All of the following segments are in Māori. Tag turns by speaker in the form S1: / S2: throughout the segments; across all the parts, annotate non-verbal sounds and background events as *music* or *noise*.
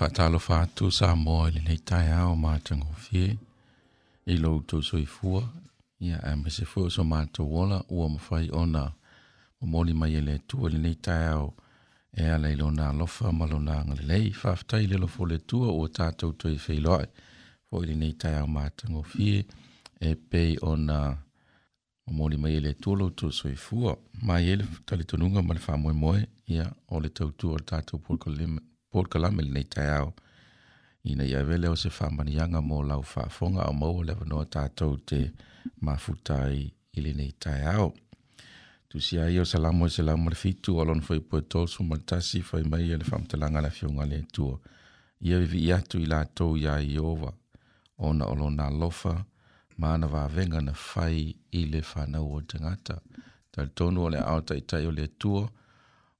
S1: fatalo fatu sa moa i lenei taeao matagofie i loutou soifua ia e mese se fu so wala ola ua fai ona momoli mai e tu e le nei tai a e ala i lona alofa ma lona agalelei faafetai le lofo le atua ua tatou toe feiloaʻi foʻi lenei taeao fie e pei ona moli mai ele tolo to soifua mai ele talitonuga ma le faamoemoe ia o le tautua o le tatou polokalelima pol kalame lenei taeao ina ia vele o se faamaniaga mo lau faafoga o maua le avanoa tatou te mafuta ai i lenei taeao tusia ai o salamo e selamo le fitu o lona faipua tosu ma le tasi fai mai e le faamatalaga alafiuga le atua ia vivii atu i latou iā ieova ona o lona alofa ma ana vavega na fai i le fanau o tagata talitonu o le ao taʻitaʻi o le atua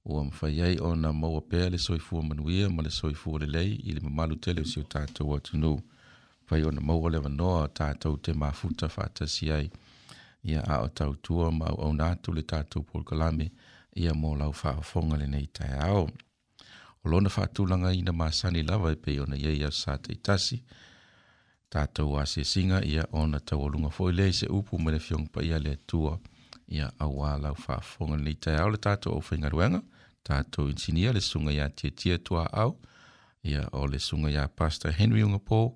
S1: ua mafai ai ona maua pea le soifua manuia ma le soifua lelei i le mamalu tele o si tatou atunuu fai ona maua le vanoa o tatou te mafuta faatasi ai ia a o tautua ma auauna atu le tatou polokalame ia mo lau faafofoga lenei taeao o lona faatulagaina masani lava e pei ona iai au sa taitasi tatou asiasiga ia ona taualuga foʻi lea i se upu ma le fioga paia le atua ia aua lau faafofoga lenei taeao le tatou aufaigaluega tatou insinia le suga iā tiatia tuaau ia o le suga iā pastor henry uga pol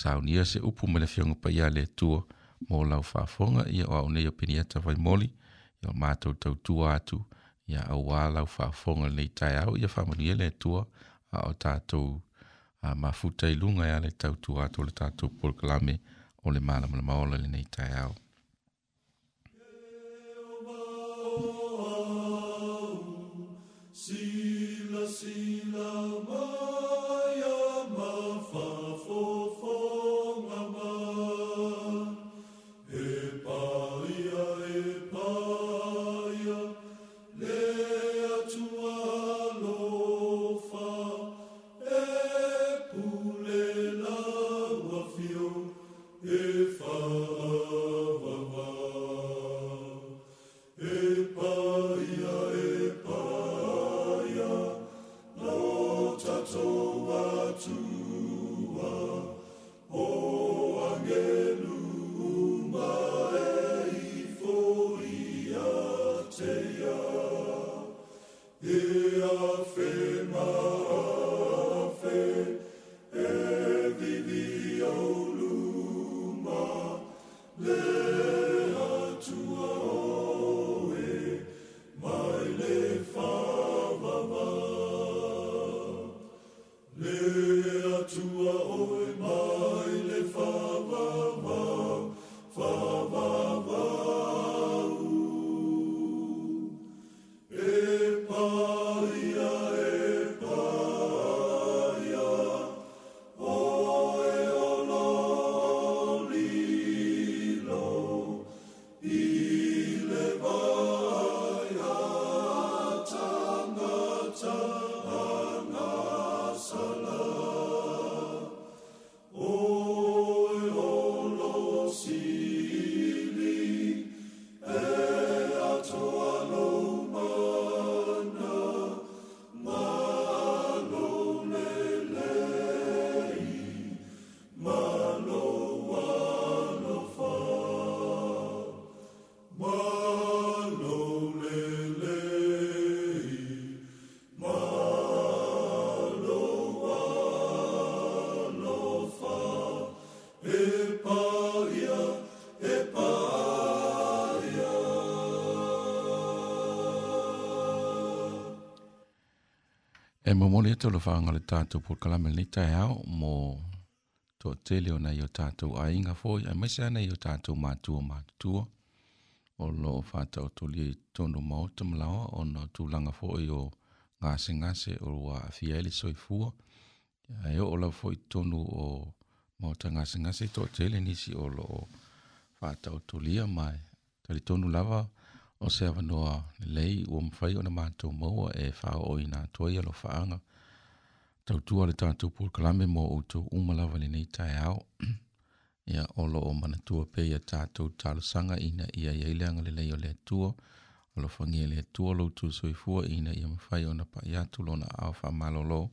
S1: saunia se upu ma le feoga paia le atua mo lau faafoga ia o aʻu nei o peniata faimoli ia o matou tautua atu ia auā lau faafoga lenei taeao ia faamanuia le atua a o tatou a mafuta i luga ia le tautua atu o le tatou polokalame o le malamalama lenei taeao
S2: Sila, Sila, moon.
S1: E momo le tolo whaanga le kala pōkalame le tai hao mo to te leo nei o tātou a inga fōi, a maisa nei ma tu ma tu o lo o whātau tōli e tōno maota malawa o na tūlanga nga o ngāse ngāse o wā fiele fu e o fo to no o se ngāse ngāse le tele nisi o lo to to tōlia mai, tali tōnu lava o se avanoa lei ua um mawhai o na mātou maua e whao o i nā toia lo whaanga. Tautua le tātou pūkalame mō o tō umalawa le nei tae ao. *clears throat* Ia olo o manatua pe ia tātou sanga ina ia ia ileanga le lei o le atua. O lo whangia le atua lo tū soifua ina ia mawhai o na pa iatu lo na ao whamalolo.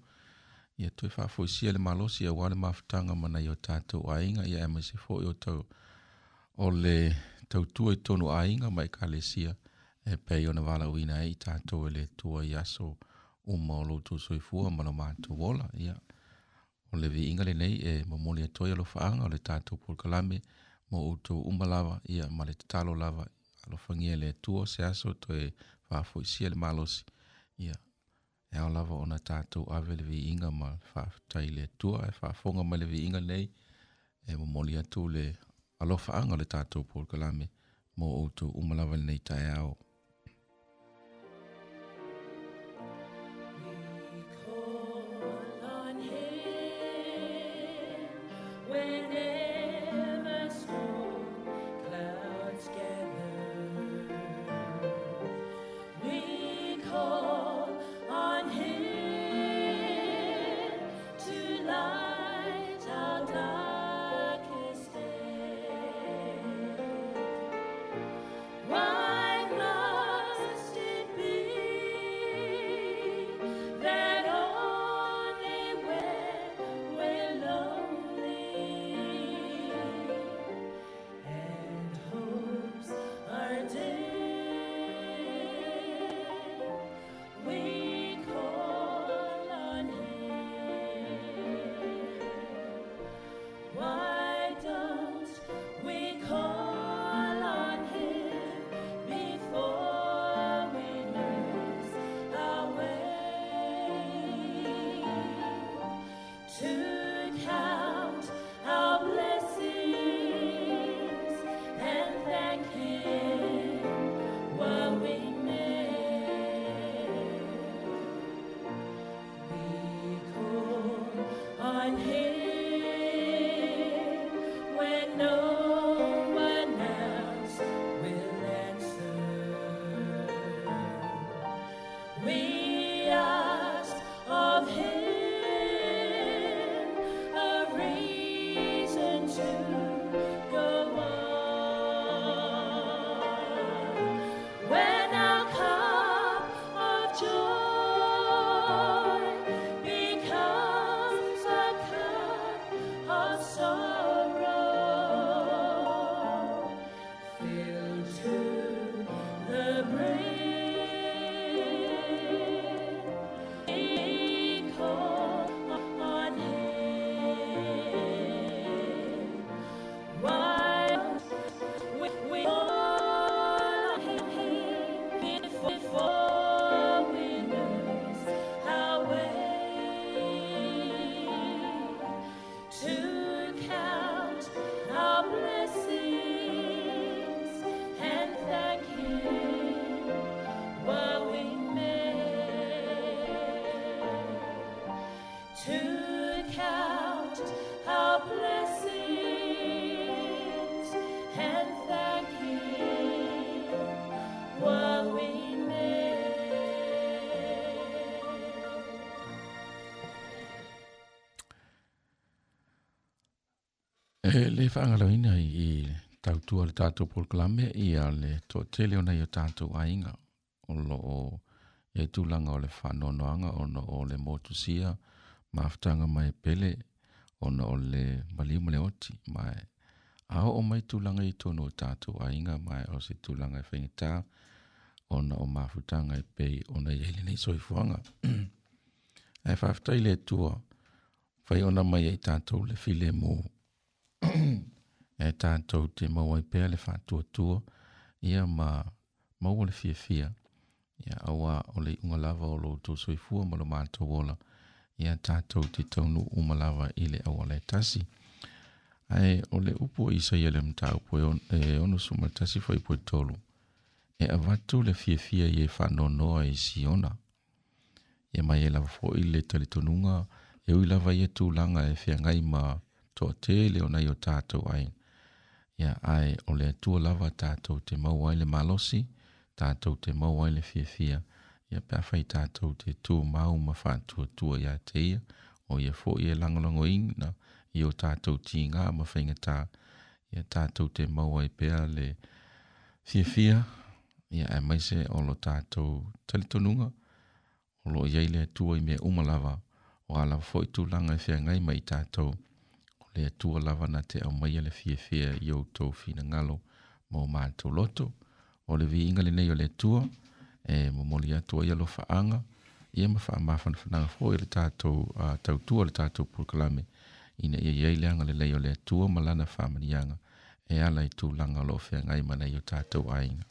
S1: Ia tui whafoisia le malosi a wale mawhtanga mana i o tātou ainga ia emasi fo i o tau o le tautua i tonu ainga mai ka lesia. e pei ona valauina ai e i tātou e le tua i aso uma o loutou soifua ma lo mātou ola ia o le viiga lenei e momoli atoe e alofaaga o le tatou polokalame mo outou uma lava ia ma le tatalo lava alofagia le atua se aso toe faafoisia le malosi ia e ao lava ona tatou ave le viiga ma faafatai le atua e faafoga mai le viiga lenei e momoli atu le alofaaga o le tatou polokalame mo outou uma lava lenei taeao E eh, le whaangaloina i tautua le tātou polklame i a le tō tele ona i o tātou ainga o lo o e tūlanga o le whanonoanga o no o le motusia maftanga mai pele o no o le malima le oti mai ao o mai tūlanga i tōno tātou ainga mai o se tūlanga i whengetā o no o mafutanga i pei o na hele nei soifuanga. *clears throat* e whaftai le tua Fai ona mai i tātou le file mōu e tātou te mauai pēr le whātua tua, ia ma maua le fia fia, ia awa o le unga lava o lo tō soifua ma lo mātou ola, ia tātou te taunu uma lava i le awa le tasi. Ai, o le upo i sa ia le mta upo e, on, e ono suma tasi fai poe tolu, e avatu le fia fia i e whanonoa i siona. Ia mai e lava fo i le talitonunga, e ui lava i e tūlanga e whiangai ma to te le ona yo tato ai. ya ai ole tu lava tato te mau ai le malosi, tato te mau ai le fiafia, ya pa fai tato te tū mau ma tu tu ia te ia, o ia fo ia lang ingna, na yo tato ti nga ma ta ya tato te mau ai pe le fiafia, ai e mai se o lo to talitonunga, o lo ye le tu i me umalava, o ala fo i tu e fia ngai mai tātou, le atua lava na te aumaia le fiafia i outou finagalo mo to loto o le viiga lenei o le atua e momoli atu ai alofaaga ia ma faamafanafanaga foi le tatou tautua le tatou pulkalame ina ia iai leaga lelei o le atua ma lana faamaniaga e ala i tulaga o loo feagai manai o tatou aiga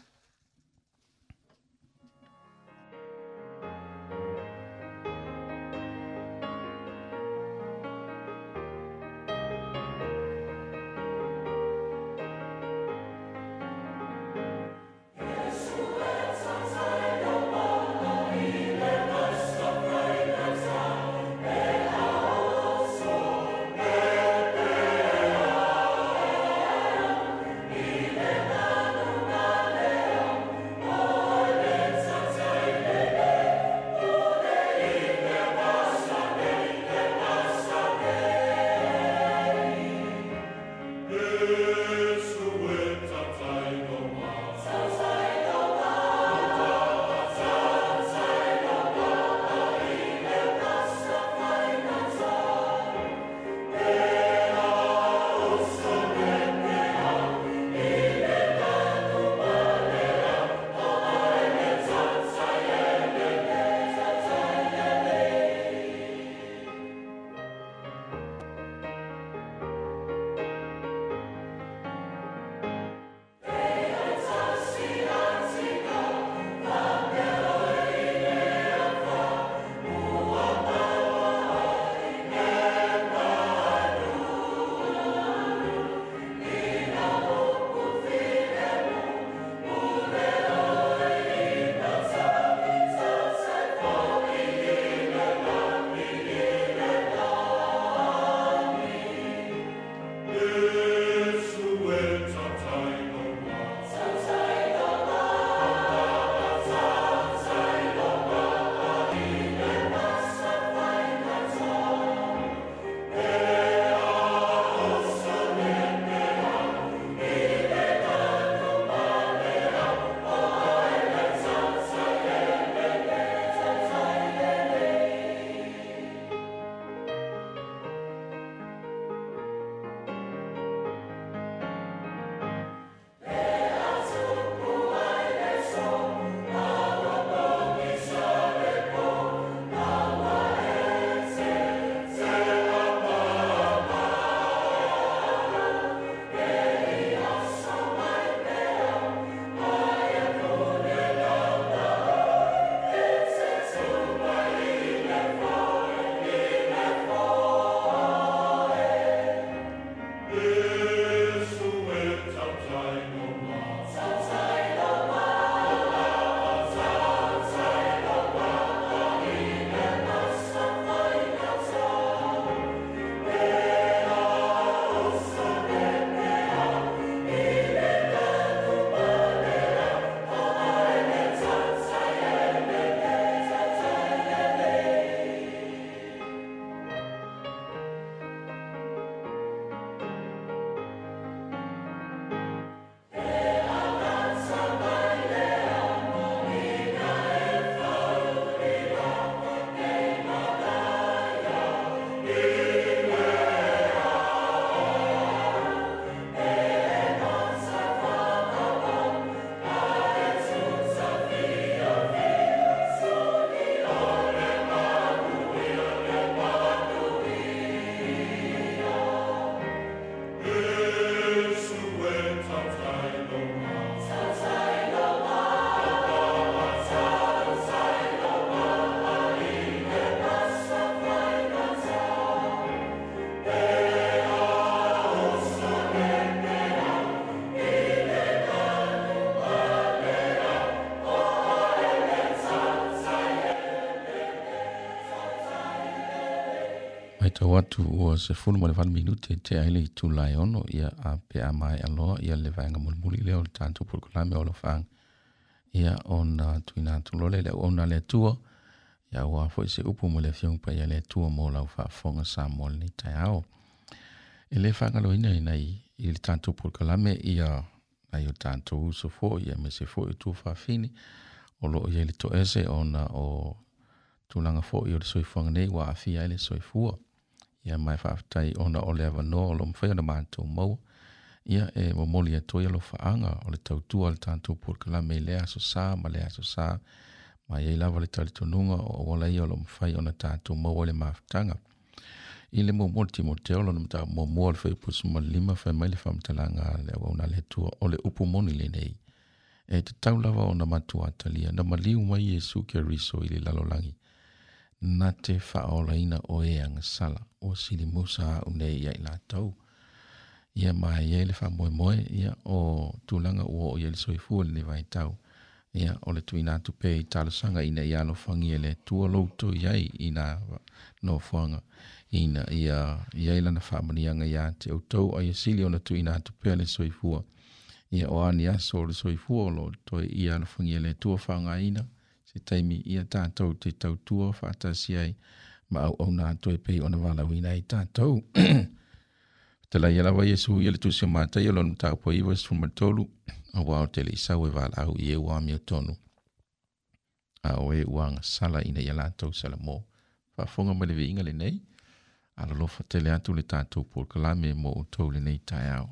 S1: Tau atu ua se fulu ma le wanu minute te aile i tūlai ono ia a pe a mai aloa ia le vaenga mulimuli leo le tātou pulukulame o lo whanga. Ia ona tuina tulole le ona le tua ia ua foi se upu mo le fiung pa ia le tua mo lau whaafonga sa mo ni tai ao. E le whangaloina i nei i le tātou pulukulame ia ai o tātou uso fo ia me se fo i tū whaafini o lo ia le to ese ona o tūlanga fo i o le soifuanga nei wa afia i le soifua ia mai faafetai ona o le avanoa o loo mafai ona matou maua ia e momoli atu e alofaaga lo o le tautua o le tatou pulakalame i le asosā ma le asosā ma iai lava le talitonuga o aua laia o loo mafai ona tatou maua i le mafutaga i le muamua le timoteo lona mataumuamua o le faipusumalelima fai mai le faamatalaga le auauna le atua o le upu moni lenei e tatau lava ona matua atalia na maliu mai iesu keriso i le lalolagi na te whaolaina o e anga sala o sili musa au nei ia i lātou. Ia mai e le whamoe moe ia o tūlanga ua o ia le soifua le vai tau. Ia o le tuina atu pe i sanga ina i alo fangi e le tua loutou iai ina no fuanga. Ina ia iai lana whamanianga ia te outou a ia sili o na tuina atu pe le soifua. Ia o ani aso le soifua o lo toi i alo fangi e le tua whanga ina. i teimi i a tātou te tautua whātasi ai ma au au nā toi pei ona walawina i tātou. *clears throat* Te lai alawa Yesu i le tūsia mātai i lona tāpua i wasu matolu a wāo te li sawe wāla au i e wā mea tonu. A o e wāng sala i nei alātou sala mō. Whafonga mele vi ingale nei, ala lofa te le atu le tātou pōr kalame mō o tōle nei tai au.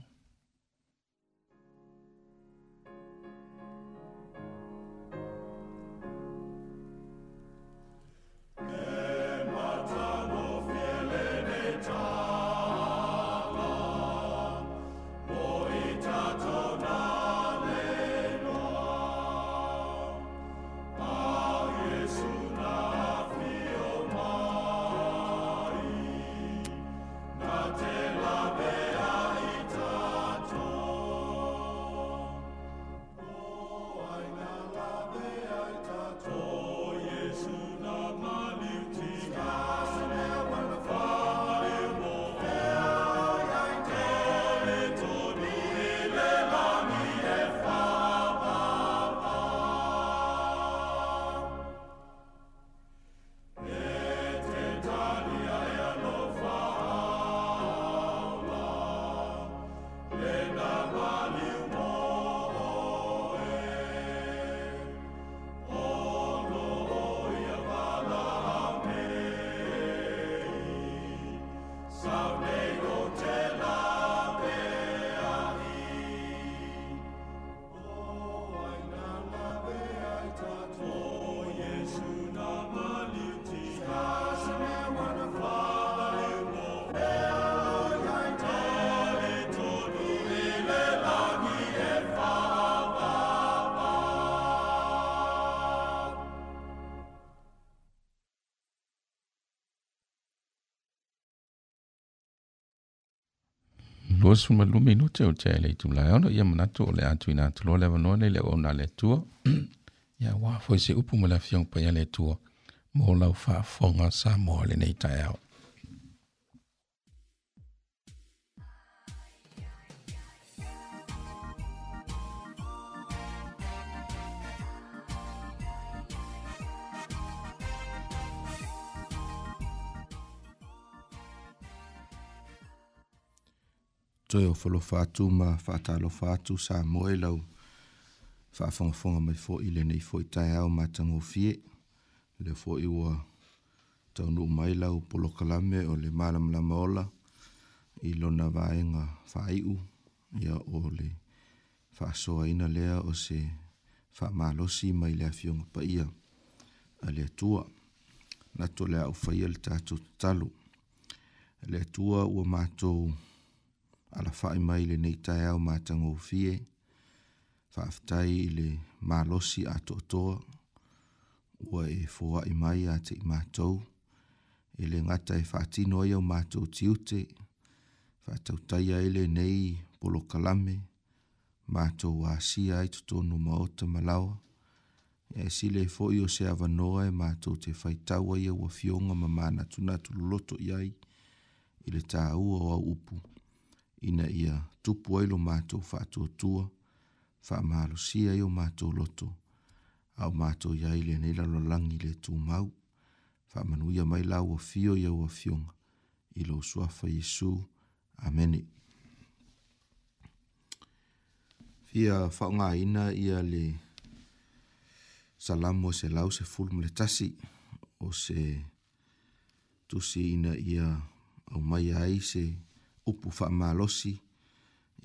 S1: lua sumalumi inuta o tea le itulae ono ia manatu o le atu ina atuloa le avanoa nei le ona le atua *clears throat* ia uā foi se upu ma le afiaga paia le atua mo lau faafofoga sa moa lenei taeao toe o folofa atu ma faatalofa atu sa moe lau faafogafoga mai foʻi lenei foʻi taeao matagofie le foʻi ua taunuu mai lau polokalame o le malamalama ola i lona vaega faaiʻu ia o le faasoaina lea o se faamalosi mai le afioga paia a le atua na toleaʻu faia le tatou tatalu le atua ua matou ala fai mai le nei tai au mātango fie, whaafitai le mālosi a tōtoa, ua e fōa i mai a te mātou, e le ngata e whātino ai au mātou tiute, whātautai a ele nei polo kalame, mātou a si ai tutonu maota malawa, e si le e fō i o se awanoa e mātou te whaitaua i au a fionga ma mana tuna tululoto i ai, i le tā ua o au upu ina ia tupu ai lo mātou whātuatua, whāmālusia i o mātou loto, au mātou ia i le nei lalolangi le tū mau, whāmanuia mai lau o fio ia o fionga, i lo suafa Iesu. Amene. Fia whaunga ina ia le salamu se lau se fulmu le tasi, o se tusi ina ia au mai ai se upu whaamalosi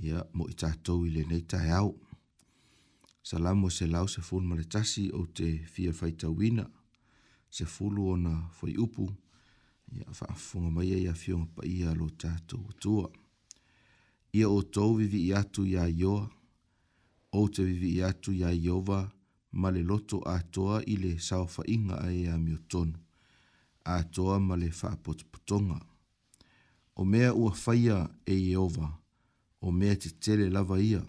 S1: ia mo i tātou i le nei tae au. Salamu se lau se fulu male tasi o te fia whaita wina, se fulu o na whai upu, ia whaafunga mai ia fionga pa ia lo tātou tua. Ia o tou vivi i atu ia ioa, o te vivi i atu ia iova, ma le loto a toa i le sawha inga a ea miotonu, a toa ma le whaapotputonga. Ia o mea ua faia e Jehova, o mea te tele lava ia,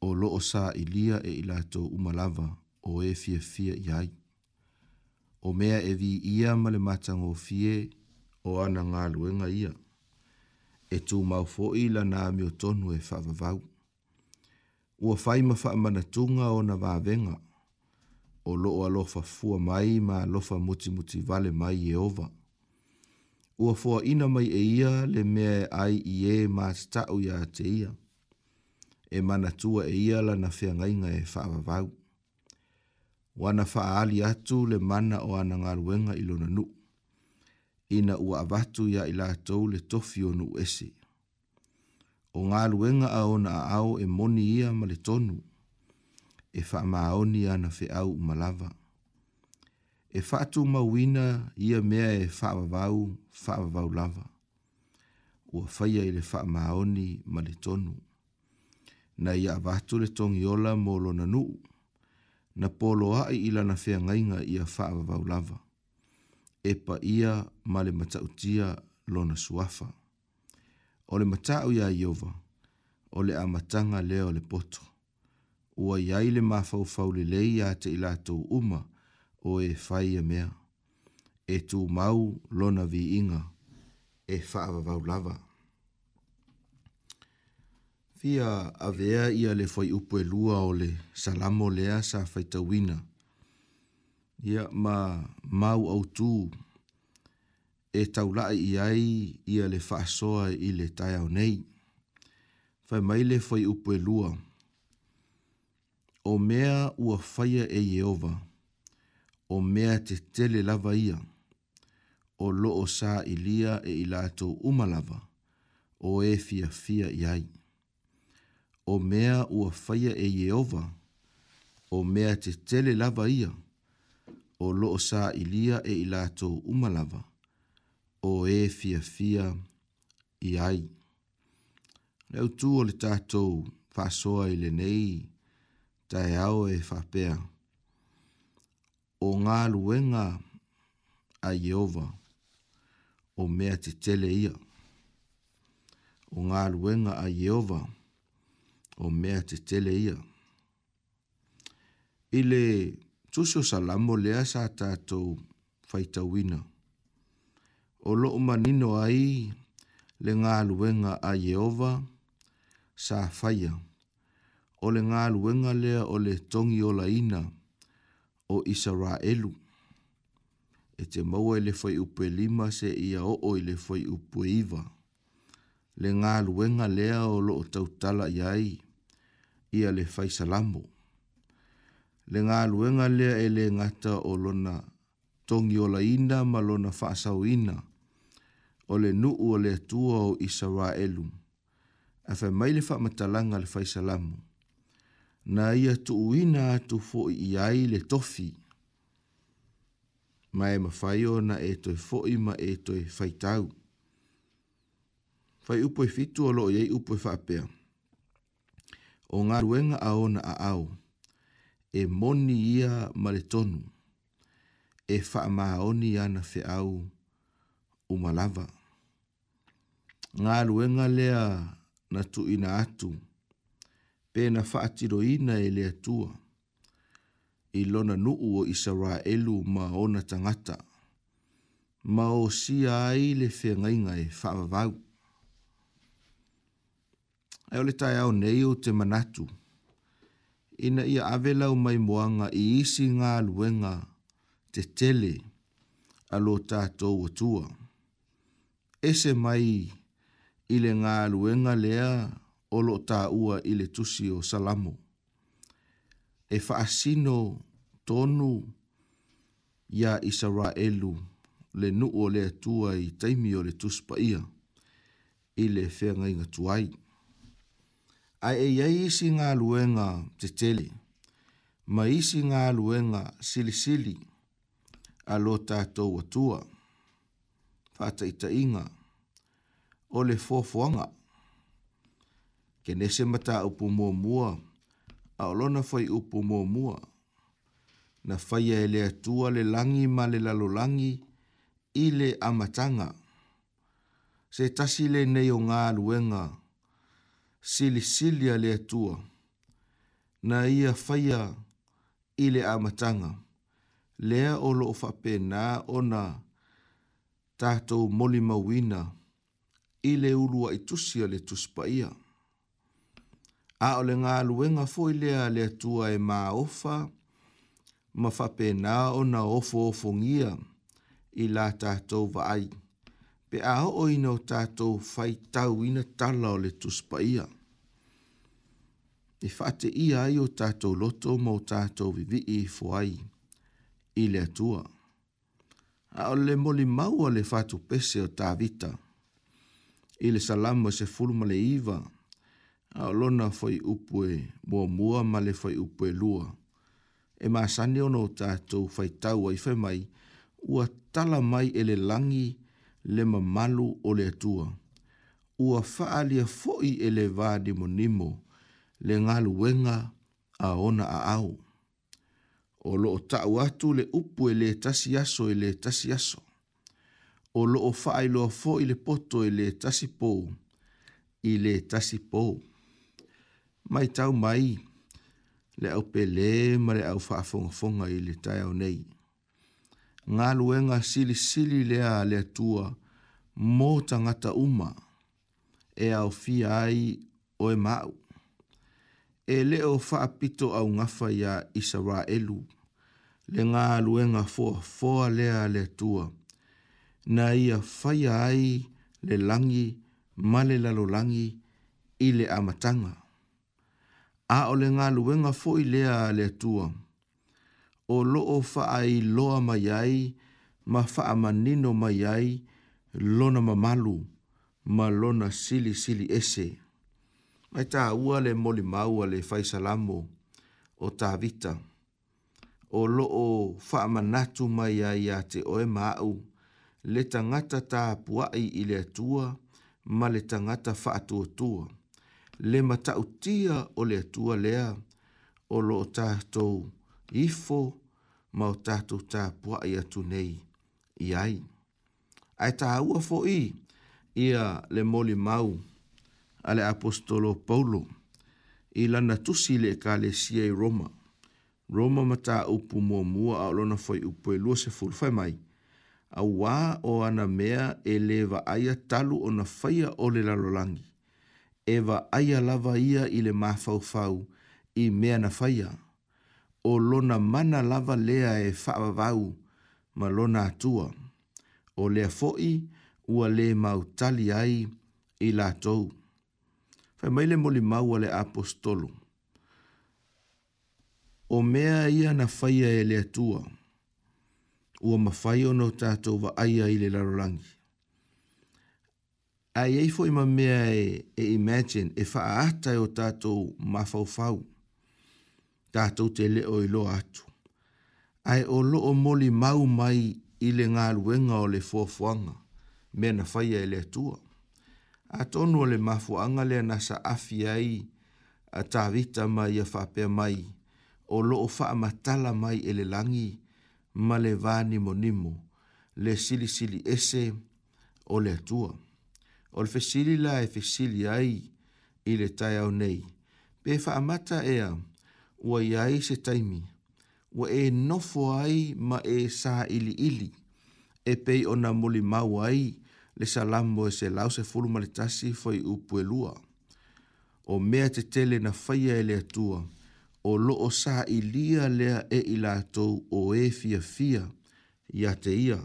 S1: o loo sa ilia e ilato umalava, o e fia fia iai. O mea e vi ia male matango fie, o ana ngā luenga ia. E tū mau fo ila nā mio tonu e whavavau. Ua faima mana tunga o na vāvenga, o loo alofa fua mai ma lofa muti muti vale mai Jehova. ova ua fua ina mai e ia le mea e ai i e mātatau ia te ia. E mana tua e ia la na ngai whiangainga e whaavavau. Wana wha aali atu le mana o ana ngaruenga i lona nu. Ina ua avatu ia ila lātou le tofi o nu ese. O ngaruenga a ona a au e moni ia ma le tonu. E wha maaoni na whi au malava. malava e fatu mawina ia mea e whaavavau, whaavavau lava. Ua whaia i le maoni ma Na ia avatu le tongi ola molo na Na polo ai ila na whea ngainga ia whaavavau lava. Epa ia ma le matautia lona suafa. O le matau ia iova. O le amatanga leo le poto. Ua iai le mafau fau le leia te ilatou umaa o e whaia e mea, e tū mau lona vi inga, e whaavavau lava. Fia avea ia le foi upo e lua o le salamo lea sa whaitawina, ia ma mau au tū, e taulai i ai ia le whaasoa i le tai au nei, whai mai le foi upo e lua, o mea ua whaia e Jehovah, o mea te tele lava ia, o loo sa ilia e ilato umalava, o e fia fia iai. O mea ua faya e Yehova, o mea te tele lava ia, o loo sa ilia e ilato umalava, o e fia fia iai. Leo tu o le tātou fasoa i le nei, tae au e fapea. Fa o ngā luenga a Yehova o mea te tele ia. O ngā luenga a Yehova o mea te tele ia. Ile tusio salamo lea sa tātou whaitawina. O lo manino ai le ngā luenga a Yehova sa faya. O le ngā luenga lea o le tongi o la ina. O o Israelu. E te maua e le fai upe lima se ia o o le fai upe iwa. Le ngā luenga lea o lo o tautala iai, ia le fai salamo. Le ngā luenga lea ele le ngata o lona tongi o la ina ma lona whaasau ina, o le nuu o le tua o Israelu. Afe mai le fai matalanga le fai salamo na ia tuuina atu foʻi i ai le tofi e ma e mafai ona e toe foʻi ma e toe faitau fai upu fitu o loo iai upu e faapea o ga ruega aona aao e moni ia ma le tonu e faamaoni ana feʻau uma lava galuega lea na tuuina atu pe na faatiroina e le atua i lona nuu o elu ma ona tagata ma o sia ai le ngai ngai e vau. ae o le au nei o te manatu ina ia ave lau maimoaga i isi galuega te tele a lo tatou atua ese mai i le galuega lea olo ta ua ile tusi o salamu. E faasino tonu ya Israelu le nuu o le atua i taimi o le tuspa ia ile fenga inga tuai. Ai e yei isi ngā luenga te tele, ma isi ngā luenga sili sili a lo tātou atua, fata ita inga, o le fofuanga. Fofu ke nese mata upu mua mua, a olona fai upu mua mua, na fai e le atua le langi ma le lalolangi, i le amatanga, se tasi le neyo ngā luenga, sili sili a le tua. na ia faya i le amatanga, lea o lo fape na ona tātou moli mawina, i le ulua i tusia le tuspaia a o le ngā foi lea le atua e mā ofa, ma whape nā o na ofo o fongia i la tātou vaai. Pe a o ina o tātou whai tau ina tala o le tuspa ia. I whate ia i o tātou loto ma o tātou vivi i fuai i le atua. A o le moli maua le whatu pese o tāvita. I le salamu se fulma le iwa. Ile salamu se fulma le iwa a lona foi upoe mua mua ma le foi upue lua. E ma sani ono to foi tau ai foi mai, ua tala mai ele langi le mamalu ole le atua. Ua faalia foi ele va de monimo le ngalu wenga a ona a au. O loo tau atu le upoe le tasia aso ele tasi aso. O loo faailoa foi le poto ele tasi pou ile tasi mai tau mai le au pele ma le au whaafongafonga i le tai au nei. Ngā luenga sili sili lea le tua mō tangata uma e au fi ai o e mau. E leo whaapito au ngafa ia isa elu le ngā luenga fua fua lea le tua na ia whaia ai le langi male lalo langi i le amatanga a o le ngā luenga fōi lea a le tua. O lo o faa loa mai ai, ma faa manino mai ai, lona mamalu, ma lona sili sili ese. Mai tā ua le moli maua le faisalamo o tā vita. O lo o faa manatu mai ai a te oe maau, le tangata tā puai i le tua, ma le tangata faa tua tua le matautia o le atua lea o lo tātou ifo ma o tātou tā pua i atu nei i ai. Ai tā ua fo i ia le moli mau a le apostolo Paulo i lana tusi le ka le i Roma. Roma mata upu mua mua a olona foi upu e lua se mai. A wā o ana mea e lewa aia talu o na faya o le lalolangi e va aia lava ia i le mafaufau i mea na faia. O lona mana lava lea e whaavau ma lona atua. O lea foi ua le mau tali ai i la tou. Fai maile moli mau le apostolo. O mea ia na faia e lea tua. Ua mawhai ono tātou va aia i le larolangi a iei fo ima mea e, e imagine, e wha aata o tātou mawhauwhau, tātou te leo i lo atu. Ai o loo moli mau mai i le ngā luenga o le fuafuanga, mea na whaia e le atua. A tonu o le mafuanga le nasa afi ai, a tāwita mai a whapea mai, o loo wha matala mai e le langi, ma le vāni mo nimo, le sili sili ese o le Le atua o le fesili la e fesili ai i le tai au nei. Pe wha amata ea, ua iai se taimi, ua e nofo ai ma e sa ili ili, e pei ona moli mau ai le salambo e se lau se fulu maletasi fai upue lua. O mea te tele na faya ele atua, o lo o sa ilia lea e ila atou o e fia fia, ia te ia.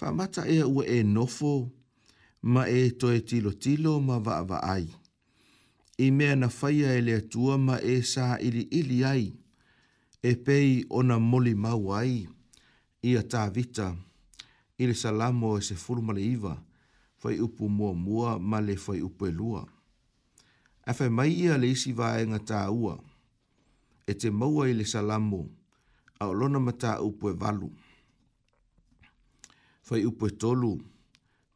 S1: Wha amata ea ua e nofo ai, ma e toe tilo tilo ma va va ai. I me na faya e lea tua ma e sa ili ili ai, e pei ona moli mau i a tā vita, le salamo e se furumale iwa, fai upu mua mua ma le fai upu e lua. A fai mai ia le isi vae nga tā ua, e te maua i le salamo, a olona ma tā upu e valu. Fai upu e tolu,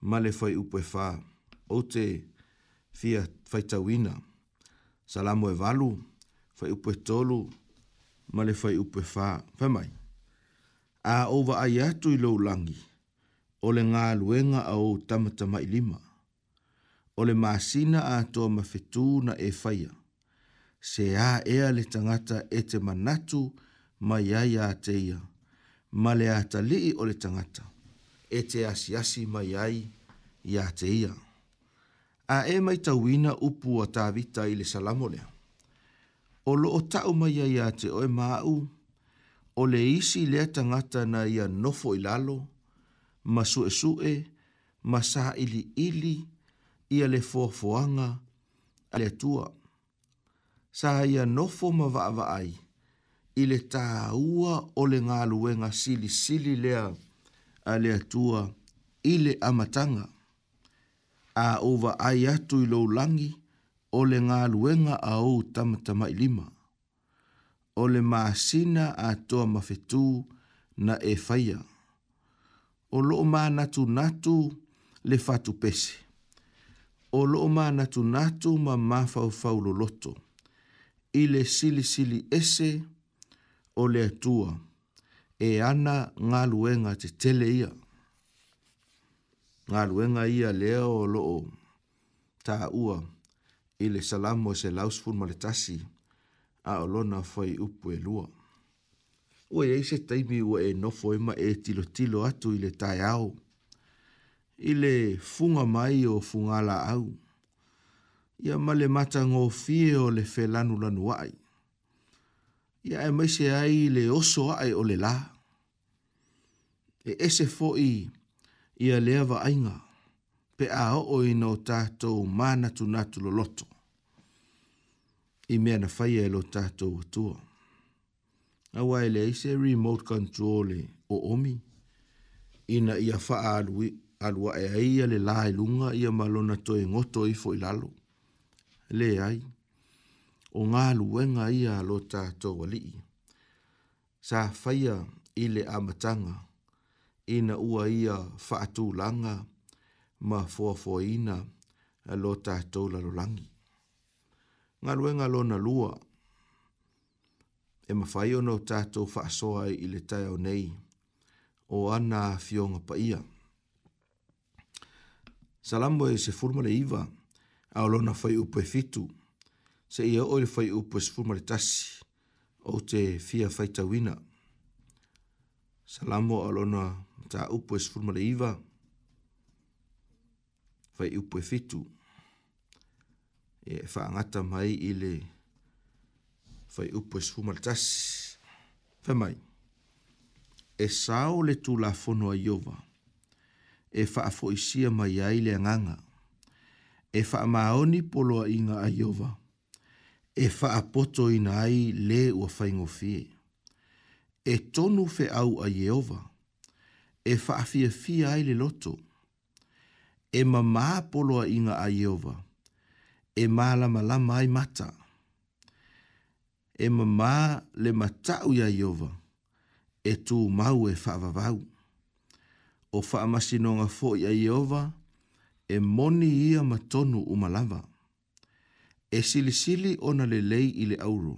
S1: male fai upo e fā. O te fia fai tawina. Salamo e valu, fai upo tolu, male fai upo e fā. Fai mai. A owa ai atu i lau langi. O le ngā luenga a o tamata mai lima. O le māsina a toa ma na e faya. Se a ea le tangata e te manatu ma iai a teia. Ma le a o le tangata e te asiasi mai ai i a te ia. A e mai tawina upu a tāwita i le salamole. O lo o tau mai ai a te oe māu, o le isi lea tangata na ia nofo i lalo, ma sue sue, ma sa ili ili, ia le fofoanga, a le tua. Sa ia nofo ma vaa ai, i le tāua o le ngā luenga sili sili lea, a le atua i le amatanga. A uwa ai atu i laulangi o le ngā luenga a o tamatama i lima. O le maasina a toa mawhetū na e whaia. O loo mā natu natu le fatu pese. O loo mā natu natu ma mawhau faulo loto. I le sili sili ese o le atua. O le atua e ana ngā luenga te tele ia. Ngā luenga ia lea o loo tā ua i le salamo se lausfun ma le tasi a o lona fai upu e lua. Ua e se taimi ua e nofo ema e, e tilo tilo atu i le tai au. I le funga mai o fungala au. Ia ma le mata ngō fie o le felanu lanu ai. Ia e maise ai le oso ai o le laa e ese foi ia lea ainga pe a o i na o tatou manatunatu loloto i mea na faia e lo tatou atua aua e leai se remote control e o omi ina ia faaaluaʻe ai ia le lā e luga ia malona lona toe ngoto i foʻi lalo leai o galuega a lo tatou alii sa faia i le amataga ina ua ia langa ma foafoaina alo tatou lalolagi lo lona e lua e mafai ona o tatou faasoa ai i le taeao nei o ana fioga paia salamo e se fulu ma iva a o lona fai upu e fitu seʻia oo i le fai upu e sefulu ma tasi o te fia faitauina salamo a lona ta upo e sifuru male iwa, fai upo e fitu, e faa ngata mai ile, fai upo e sifuru male tasi, fai mai, e sao le tu la fono a iowa, e faa fo isia mai ai le nganga, e faa maoni polo a inga a iowa, e faa poto ina ai le ua fai ngofie, e tonu fe au a iowa, e faa e whaafia fia ai le loto. E ma mā poloa inga a Iova. E mā lama lama ai mata. E ma mā le matau ia Iova. E tū mau e whaavavau. O whaamasinonga fo ia Iova. E moni ia matonu umalava. E sili sili ona le lei i le auro.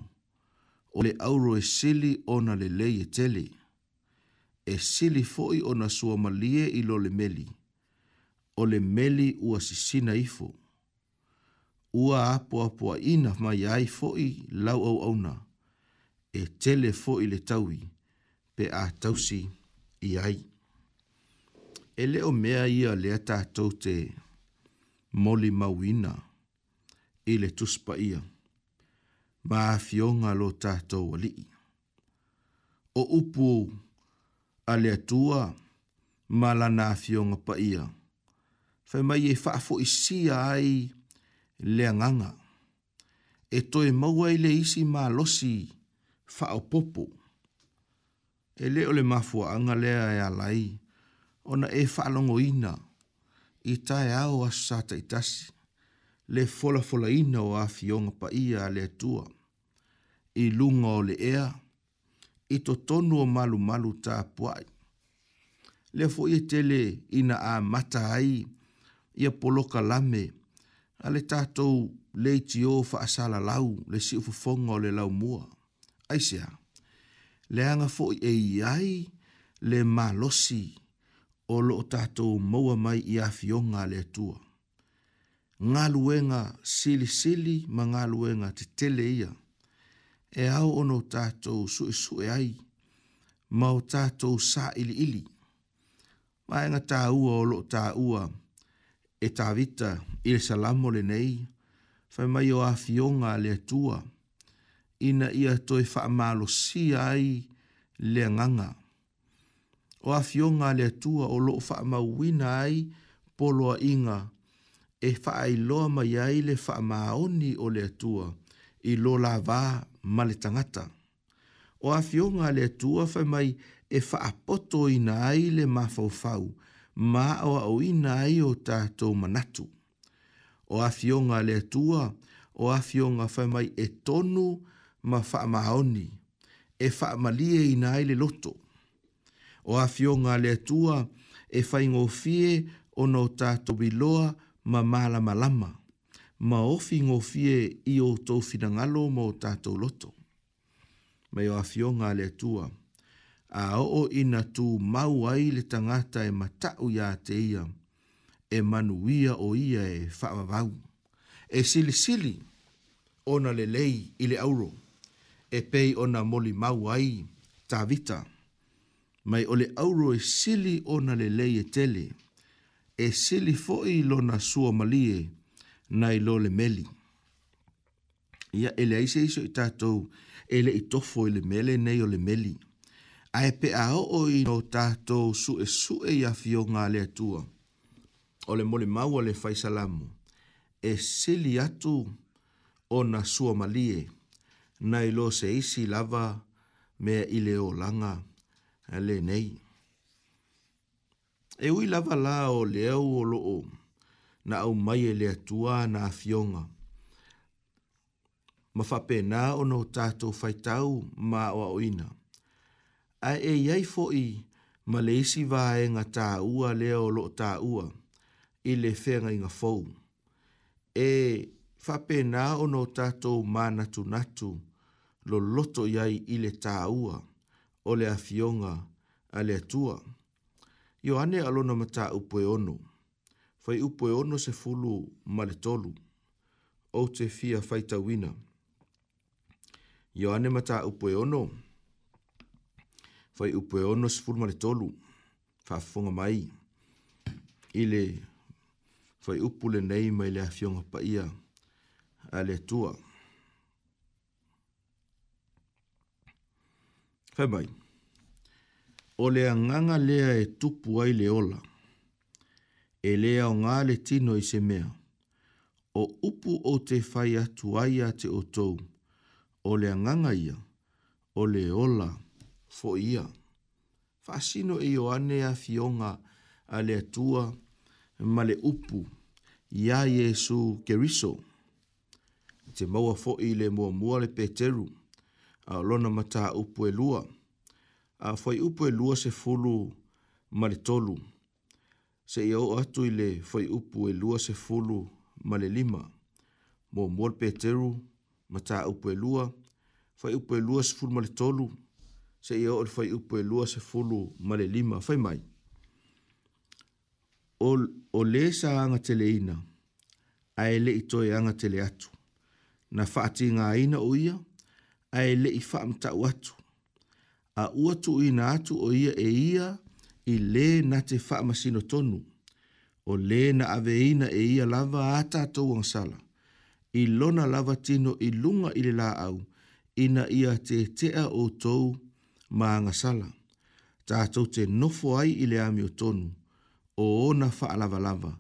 S1: O le auro e sili ona le lei e teli. E e sili foi ona sua malie i lo le meli. O le meli ua sisina ifo. Ua apua apua ina mai ai foi lau au auna. E tele foi le taui pe a tausi i ai. E leo mea ia lea tātou te moli mauina i le tuspa ia. Ma fionga lo tātou alii. O upu ale atua ma lana afioga paia fai mai e faafoʻisia e ai le agaga e toe maua i le isi malosi faaopopo e lē o le mafuaaga lea e alai ona e faalogoina i taeao aso sa taʻitasi le folafolaina o afioga paia a le atua i luga o le ea i to tonu o malu malu tā puai. Lea fo i tele ina a mata ai, ia poloka lame, a le tātou leiti o fa asala lau, le si ufufonga o le lau mua. Aisea, leanga fo i e iai le malosi o lo tātou maua mai i a fionga le tua. Ngā luenga sili sili ma ngā luenga te tele ia e au ono tātou su e ai, ma tātou sa ili ili. Maenga tā ua o lo tā ua, e tā vita i le salamo le nei, fai mai o awhionga le atua, ina ia toi whaamalo si ai le nganga. O awhionga le atua o lo whaamau wina ai poloa inga, e whaai loa mai ai le maoni o le tua, i lo la vaa, ma le tangata. O a fionga le tua fai mai e fa apoto i na ai le mafaufau, ma o au i na ai o tātou manatu. O a fionga le tua, o a fionga fai mai e tonu ma fa e fa malie i na ai le loto. O a fionga le tua, e fai ngofie o no tātou biloa ma malama lama ma ofi ngofie i o tau finangalo ma o tātou loto. Mai o afionga le tua, a o ina tu mau ai le tangata e matau ia te ia, e manuia o ia e whaavau, e sili sili na le lei i le auro, e pei ona moli mau ai ta vita. Mai o le auro e sili ona le lei e tele, e sili foi lona sua malie, na i lole meli. Ia ele aise iso i tātou ele i tofo ele mele nei o le meli. A e pe a o o i no tātou su e su e ia fio ngā le atua. O le mole mau le faisalamu. E sili atu o na sua malie. Na i lo se isi lava mea i le o langa eh, le nei. E ui lava la o le au o lo o na au mai e lea tua na afionga. Ma whape nā o no tātou whaitau mā o oina. A e iai fo i, ma leisi vāe ngā tā ua lea o lo tā ua, i le whenga i ngā fōu. E whape nā o no tātou mā natu natu, lo loto iai i le tā ua, o le afionga a le atua. Yo ane alona mata upoe ono. ono fai upo e ono se fulu male tolu, o te fia fai tawina. Ioane mata upo e ono, fai upo e ono se fulu male tolu, fafunga mai, ile fai upo le nei mai le afionga pa ia, ale tua. Fai mai, o le anganga lea e tupu ai le ola, le ola, e lea o ngā le tino i se mea. O upu o te whai atu ai a te o tou, o le anganga ia, o le ola, fo ia. Fasino e o ane a fionga a le atua ma le upu, ia Jesu keriso. Te maua fo i le mua mua le peteru, a lona mata upu e lua, a fo upu e lua se fulu ma le tolu. Le tolu se i au atu i le fai upu e lua se fulu ma le lima. Mo mor peteru, ma ta upu e lua, fai upu e lua se fulu ma le tolu, se i au fai upu e lua se fulu ma le lima, fai mai. O, o le sa anga tele ina, a e le i toi anga tele atu. Na fati ngā ina o ia, a e le i fa'am ta'u atu. A uatu ina atu o ia e ia, i le na te faamasino tonu o le na aveina e ia lava a tatou sala, i lona lava tino i lunga i le laau ina ia te tētea outou ma agasala tatou te nofo ai i le ami o tonu o ona faalavalava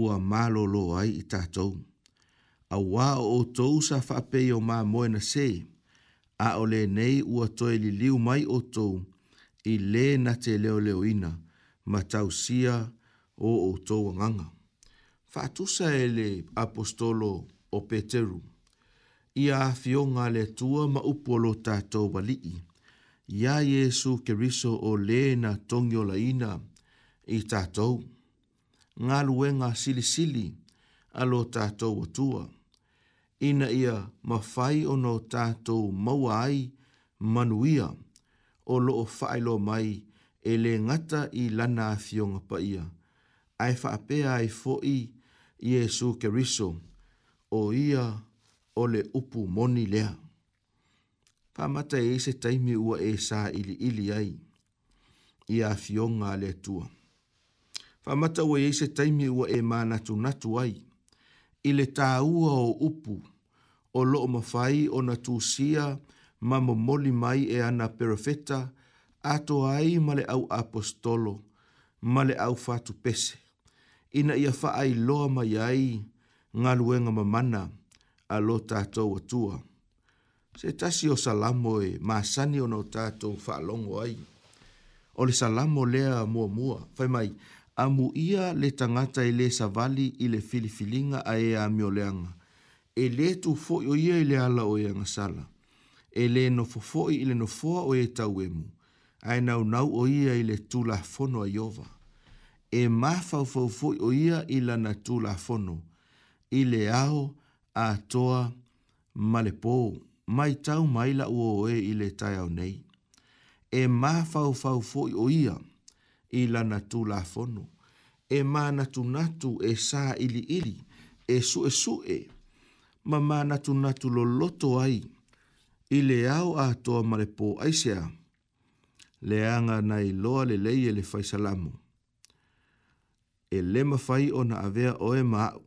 S1: ua malōlō ai i ta tatou auā o tou sa faapei o mamoe na sei, a o nei ua toe liu mai o outou i le na te leo leo ina ma tausia o o tō nganga. Fatusa e le apostolo o Peteru, i a fionga le tua ma upolo tātou walii, ia Jesu keriso o le na tongio la ina i tātou, ngā luenga sili sili alo tātou atua, ina ia mawhai ono tātou maua ai manuia, o lo whaelo mai e le ngata i lana a thionga pa ia. Ai whaapea ai fo i Iesu ke riso o ia o le upu moni lea. Whamata e se taimi ua e sa ili ili ai i a thionga le tua. Whamata ua e se taimi ua e manatu natu ai i le tāua o upu o lo o mawhai o na tūsia ma momoli mai e ana perofeta ato ai male au apostolo male au fatu pese. Ina ia faa i loa mai ai ngā luenga mamana a lo tātou atua. Se tasi o salamo e maasani o no tātou faa longo ai. O le salamo lea mua mua, fai mai, amu ia le tangata i le savali i le filifilinga a ea a mioleanga. E le tu fo i ia i le ala o ianga e sala e le no fofoi i le no foa o e tau emu, ai nau nau o ia i le tula fono a iova. E ma fau fau o ia i la na tula fono, i le aho a toa malepo, mai tau mai la o e i le tai au nei. E ma fau fau o ia i la na tula fono, e ma natu natu e sa ili ili, e su e su e, ma ma natu natu lo loto ai, i le au a toa marepo pō aisea, le anga nei loa le lei e le faisalamu. E le mawhai o na avea o e māu,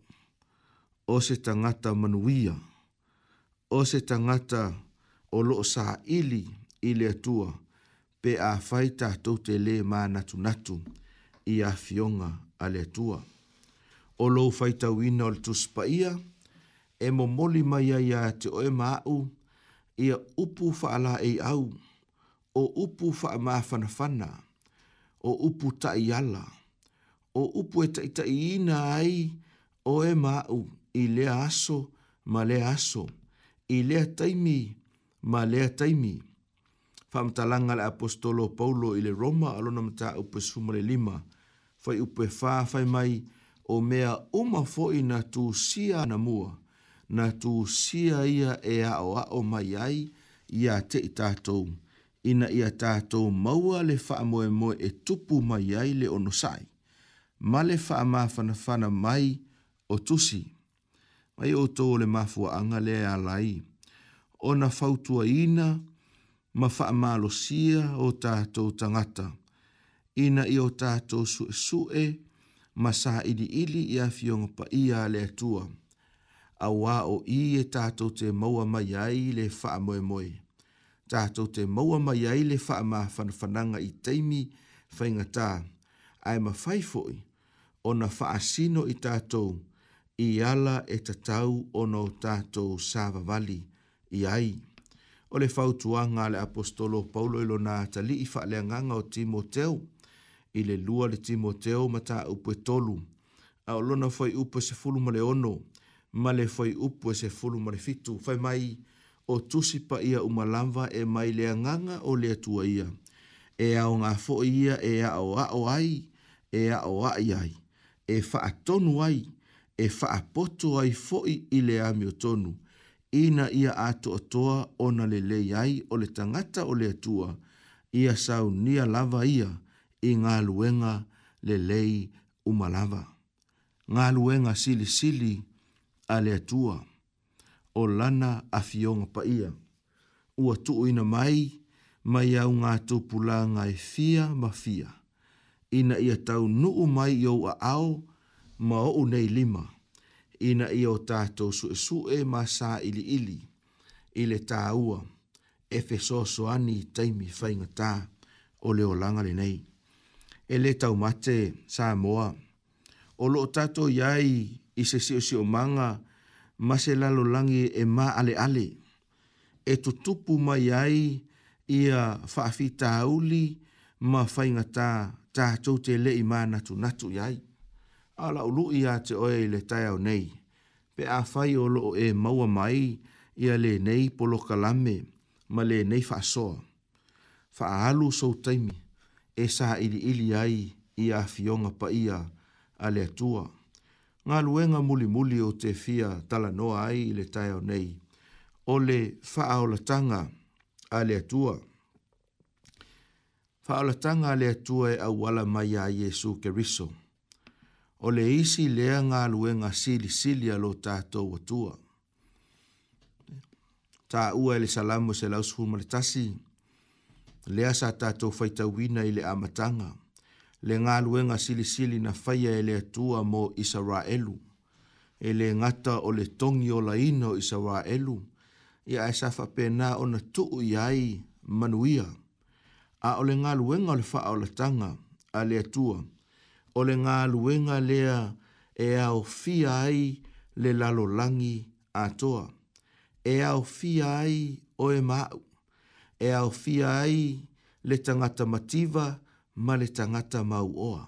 S1: o se tangata manuia, o se tangata o loo sā ili i le atua, pe a whai tātou te le mā natu natu i a fionga a le atua. O lo whai tau ina o le tuspaia, e mo molimaya ia te o e māu, ia upu faala e au, o upu faa maafanafana, o upu tai ala, o upu e tai tai ina ai, o e mau i lea aso ma lea aso, i lea taimi ma lea taimi. Whamtalanga le apostolo Paulo i le Roma alona mta upe sumare lima, fai upe faa fai mai o mea umafo ina tu sia na mua na tu sia ia e ao ao mai ai ia te i tātou. Ina ia tātou maua le wha moe e tupu mai ai le ono sai. Ma le wha mawhana whana mai o tusi. Mai o tō le mafua anga le a lai. O na whautua ina ma wha malo sia o tātou tangata. Ina i o tātou su e su e ma sa ili ili ia fionga pa ia le atua awa o i e tato te maua mai ai le faa moe moe. Tato te maua mai ai le faa ma fanfananga i teimi whaingata. Ai ma whaifoi o na faa sino i tato i ala e tatau o no tato sava i ai. O le fautuanga le apostolo Paulo ilo na tali i faa leanganga o Timoteo i le lua le Timoteo mata upe tolu. A olona fai upo se fulu male ono ma le foi upu e se fulu ma le fitu, fai mai o tusipa ia umalamba e mai le anganga o le atua ia. E ao ngā fo ia e ao a o ai, e a o ai ai, e faa tonu ai, e faa poto ai foi i le ami o tonu. Ina ia ato atoa ona le le ai o le tangata o le atua, ia sau nia lava ia i ngā luenga le lei umalava. Ngā luenga sili sili, ale atua o lana a fionga pa ia. Ua tuu ina mai, mai au ngā tupu la ngā e fia ma fia. Ina ia tau nuu mai i a ao ma o nei lima. Ina ia o tato su e su e ma sa ili ili. Ile tā ua, e fe so so ani taimi fai ngā tā o leo langa le nei. ele le tau mate sa moa. O lo tato iai ia i se si o si o manga ma se lalo langi e ma ale ale. E tutupu mai ai ia whaafi tāuli ma whainga tā tā tō te le i mā natu natu iai. A la ulu i a te oe i le tai au nei. Pe a whai o lo e maua mai ia le nei polo kalame ma le nei wha soa. Wha alu sou taimi e sa ili ili ai i a fionga pa ia a le atua ngā luenga muli muli o te fia tala noa ai i le tai o nei, o le whaaolatanga a le atua. Whaaolatanga a le atua e awala mai a Jesu Keriso. O le isi lea ngā luenga sili sili a lo tātou atua. Tā ua e le salamu se lausuhu lea sa tātou whaita i le amatanga. Tātou le galuega silisili na faia e le atua mo isaraelu e le gata o le togi olaina o isaraelu ia e sa faapena ona tuu ia ai manuia a o le galuega o le faaolataga a le atua o le galuega lea e aofia ai le lalolagi atoa e aofia ai o e maau e aofia ai le tangata mativa ma le tangata mau oa.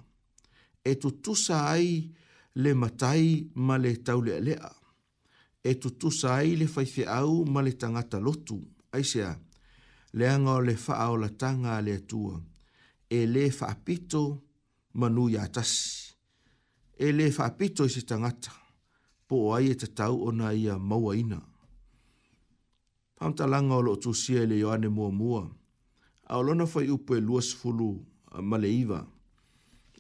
S1: E tutusa ai le matai ma le taulea lea. E tutusa ai le faife au ma tangata lotu. Aisea, leanga o le faa o la tanga le atua. E le faa pito manu ya tasi. E le faa pito isi tangata. Po ai e tatau ona ia maua ina. Pamta langa o lo tusia le yoane mua mua. Aolona fai upe luas fulu ma le iva.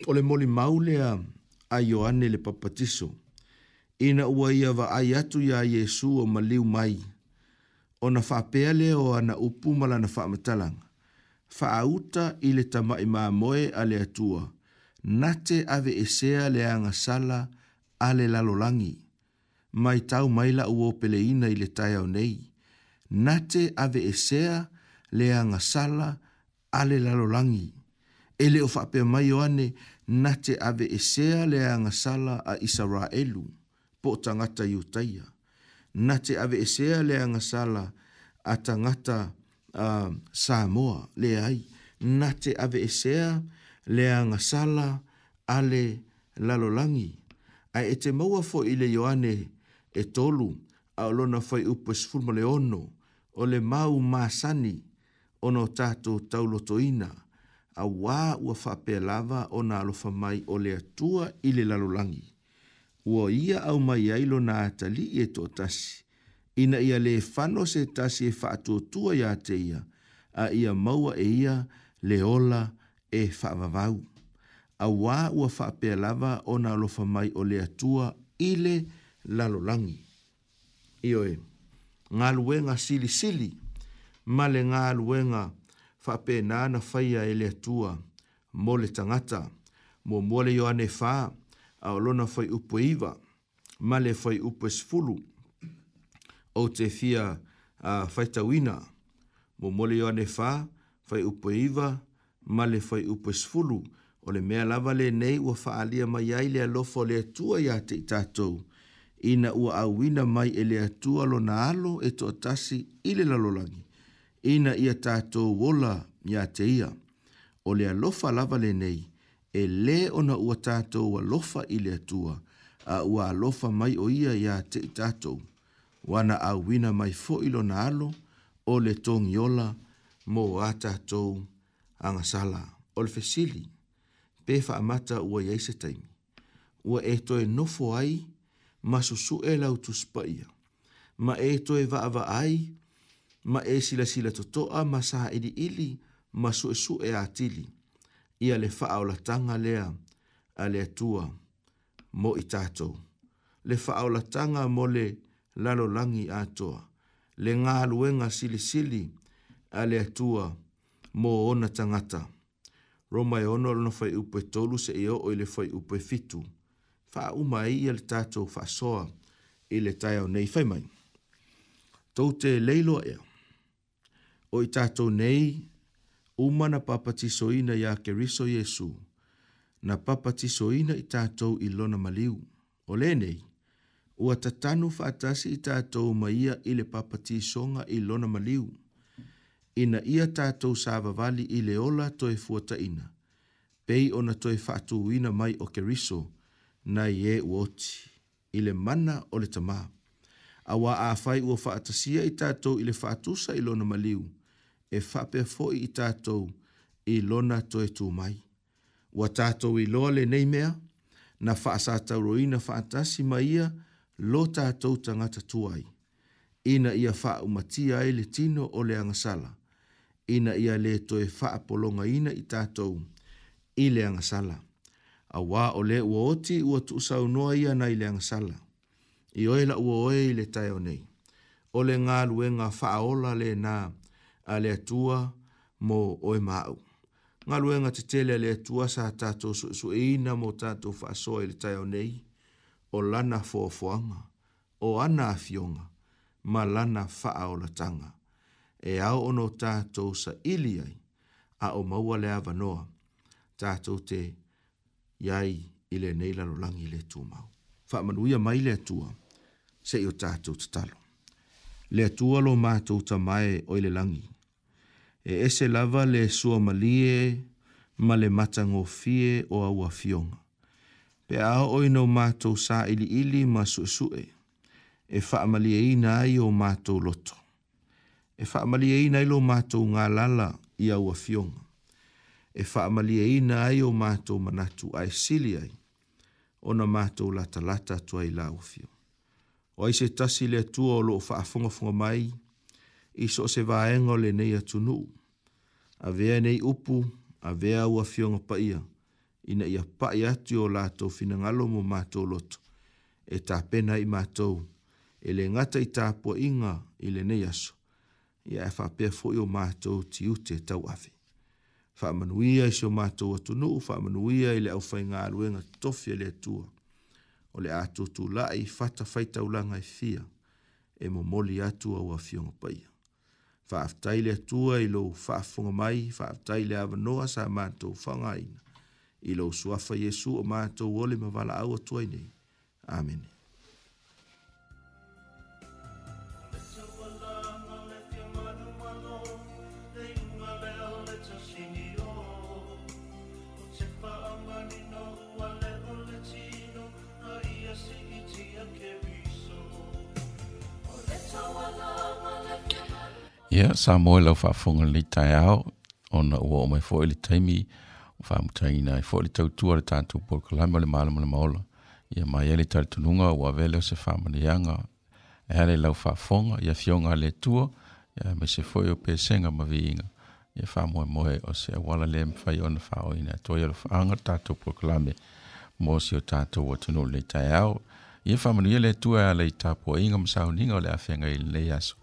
S1: O le moli maulea a Ioane le papatiso. Ina ua ia va ai atu ia Yesu o maliu mai. O na whapea leo a na upumala na whamatalang. Whaauta i le tama i moe a le atua. Nate ave esea le anga sala a le lalolangi. Mai tau maila uo pele ina i le taiao nei. Nate ave esea le anga sala a le lalolangi. lalolangi ele o fape mai o ane na te ave e sea le anga sala a Israelu po tangata iutaia. Na te ave e sea le anga sala a tangata a uh, Samoa le ai. Na te ave e sea le anga sala ale lalolangi. A e te maua fo i le Ioane e tolu a olona fai upes fulma le ono o le mau masani ono tato tauloto ina. Ono tato tauloto ina a wā ua whape lava o nā alofa mai o le atua i le lalolangi. Ua ia au mai ailo nā atali e tō tasi. Ina ia le whano se tasi e whātua tua ia te ia, a ia maua e ia le ola e whāmavau. A wā ua whape lava o nā alofa mai o le atua i le lalolangi. Ioe, ngā luenga sili sili, male le ngā luenga sili fa pe na na faia ele tua mo le tangata mo mo le yo ane fa a lo na foi upo iva ma le foi upo sfulu o te fia a faita wina mo mo le yo ane fa foi upo iva ma le foi upo sfulu o le mea lava le nei ua fa alia mai ai le alofo le tua ia te tatou ina ua awina mai ele atua lo na alo e to tasi ile lalolangi ina ia tato wola ya te ia. O le alofa lava le nei, e le ona ua tato wa lofa ile atua, a ua lofa mai o ia ia te tato. Wana a wina mai fo ilo na alo, o le tongi ola, mo a tato angasala. O le fesili, pefa amata ua yeise taimi. Ua e toe nofo ai, ma susu e lau tuspaia. Ma e toe va ai, ma e sila sila totoa ma saha ili ili ma su e su e atili. Ia le faa o la tanga lea a le atua mo i tato. Le faa o la tanga mo le lalo langi atoa. Le ngā luenga sili sili a le atua mo ona tangata. Roma e ono alona fai upe tolu se e o o le fai upe fitu. Faa uma e ia le tato faa soa le tai au nei fai mai. Tau te leilo ea o i tātou nei, uma na papatisoina ya keriso Yesu, na papatisoina i tātou i lona maliu. O le nei, ua tatanu whaatasi i tātou maia i le papatisonga i lona maliu, ina ia tātou sāvavali i le ola toi fuataina, pei ona toi whaatu uina mai o keriso, na i e uoti, i le mana o le tamaa. Awa a whai ua whaatasia i tātou i le whaatusa i lona maliu, e fape foi i tātou i lona toe tū mai. Wa tātou i loa le nei mea, na whaasa tauroina whaatasi mai ia, lo tātou tangata tuai. Ina ia wha umatia ai le tino o le angasala. Ina ia le e wha polonga ina i tātou i le angasala. A wā o le ua oti ua tuusau noa ia nei le angasala. I oela ua oe i le tai o nei. O le ngā luenga wha aola le nā, na a le atua mo oe mau. Ngā luenga te tele a le tua sa tato su su eina mo tato faasoa ili tai o nei, o lana fofoanga, o ana a fionga, ma lana faa o latanga. E au ono tato sa ili ai, a o maua le avanoa, tato te iai ile nei lalo langi le tu mau. Faa manuia mai le tua, se i o tato tatalo. Le tua lo mātou ta mai o ile langi, e ese lava le sua malie ma le matango fie o awa fionga. Pe a oi no mātou sa ili ili ma suesue, e wha malie ina ai o mātou loto. E wha malie ina ilo mātou ngā lala i awa fionga. E wha malie ina ai o mātou manatu ai sili ai, o na mātou lata lata tuai lau fio. O aise tasi le tua o loo wha afunga funga mai, i so se vaenga o le nei atunu. A vea nei upu, a vea ua fionga pa ina ia pa ia atu o lato fina ngalo mo mātou loto, e tā pena i mātou, e le ngata i tā pua inga i le nei aso, ia e wha pia fo i o mātou ti ute tau afi. Wha manuia i se o mātou atunu, wha manuia i le au fai ngā luenga tofia le atua, o le atu tu lai fata fai taulanga i e fia, e mo moli atu au a fionga paia faafetai le atua i lou faafofoga mai faafetai le avanoa sa matou faagaina i lou suafa iesu o matou o le mavalaau atuai nei amene
S3: Ia, sa moe lau whaafonga le tai ao, ona ua o mai fōi le taimi, o whaamutaina e fōi le tautua le tātou porokalama le mālama le maola. Ia mai ele tari tununga, ua vele se whaamaneanga, e ale lau whaafonga, ia fionga le tua, ia mai se fōi o pēsenga maviinga. Ia wha moe moe o se awala le mwhai ona ina, toa ia lo whaanga tātou porokalame, mō si o tātou o tunu le tai ao, ia whaamanuia le tua e ale i tāpua inga msauninga o le awhenga i le aso.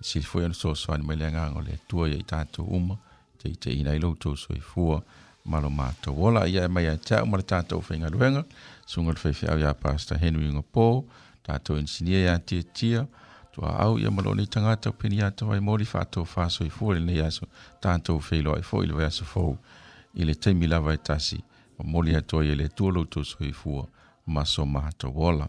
S3: si foi no soso ani melenga ngole tuo ye tatu uma te te ina ilo to so i fu malo mato wala ia e mai a cha mo tatu o fenga luenga sungal fe fe ia pasta henry ngo po tatu en sinia e ya ti ti tu au ia malo ni tanga to pini ia to mai mori fa to fa so i fu le ia so tatu fe lo i fu i le ia so fu i le te mi lava i tasi mo li ia to ia le tuo lo to so i fu maso mato wala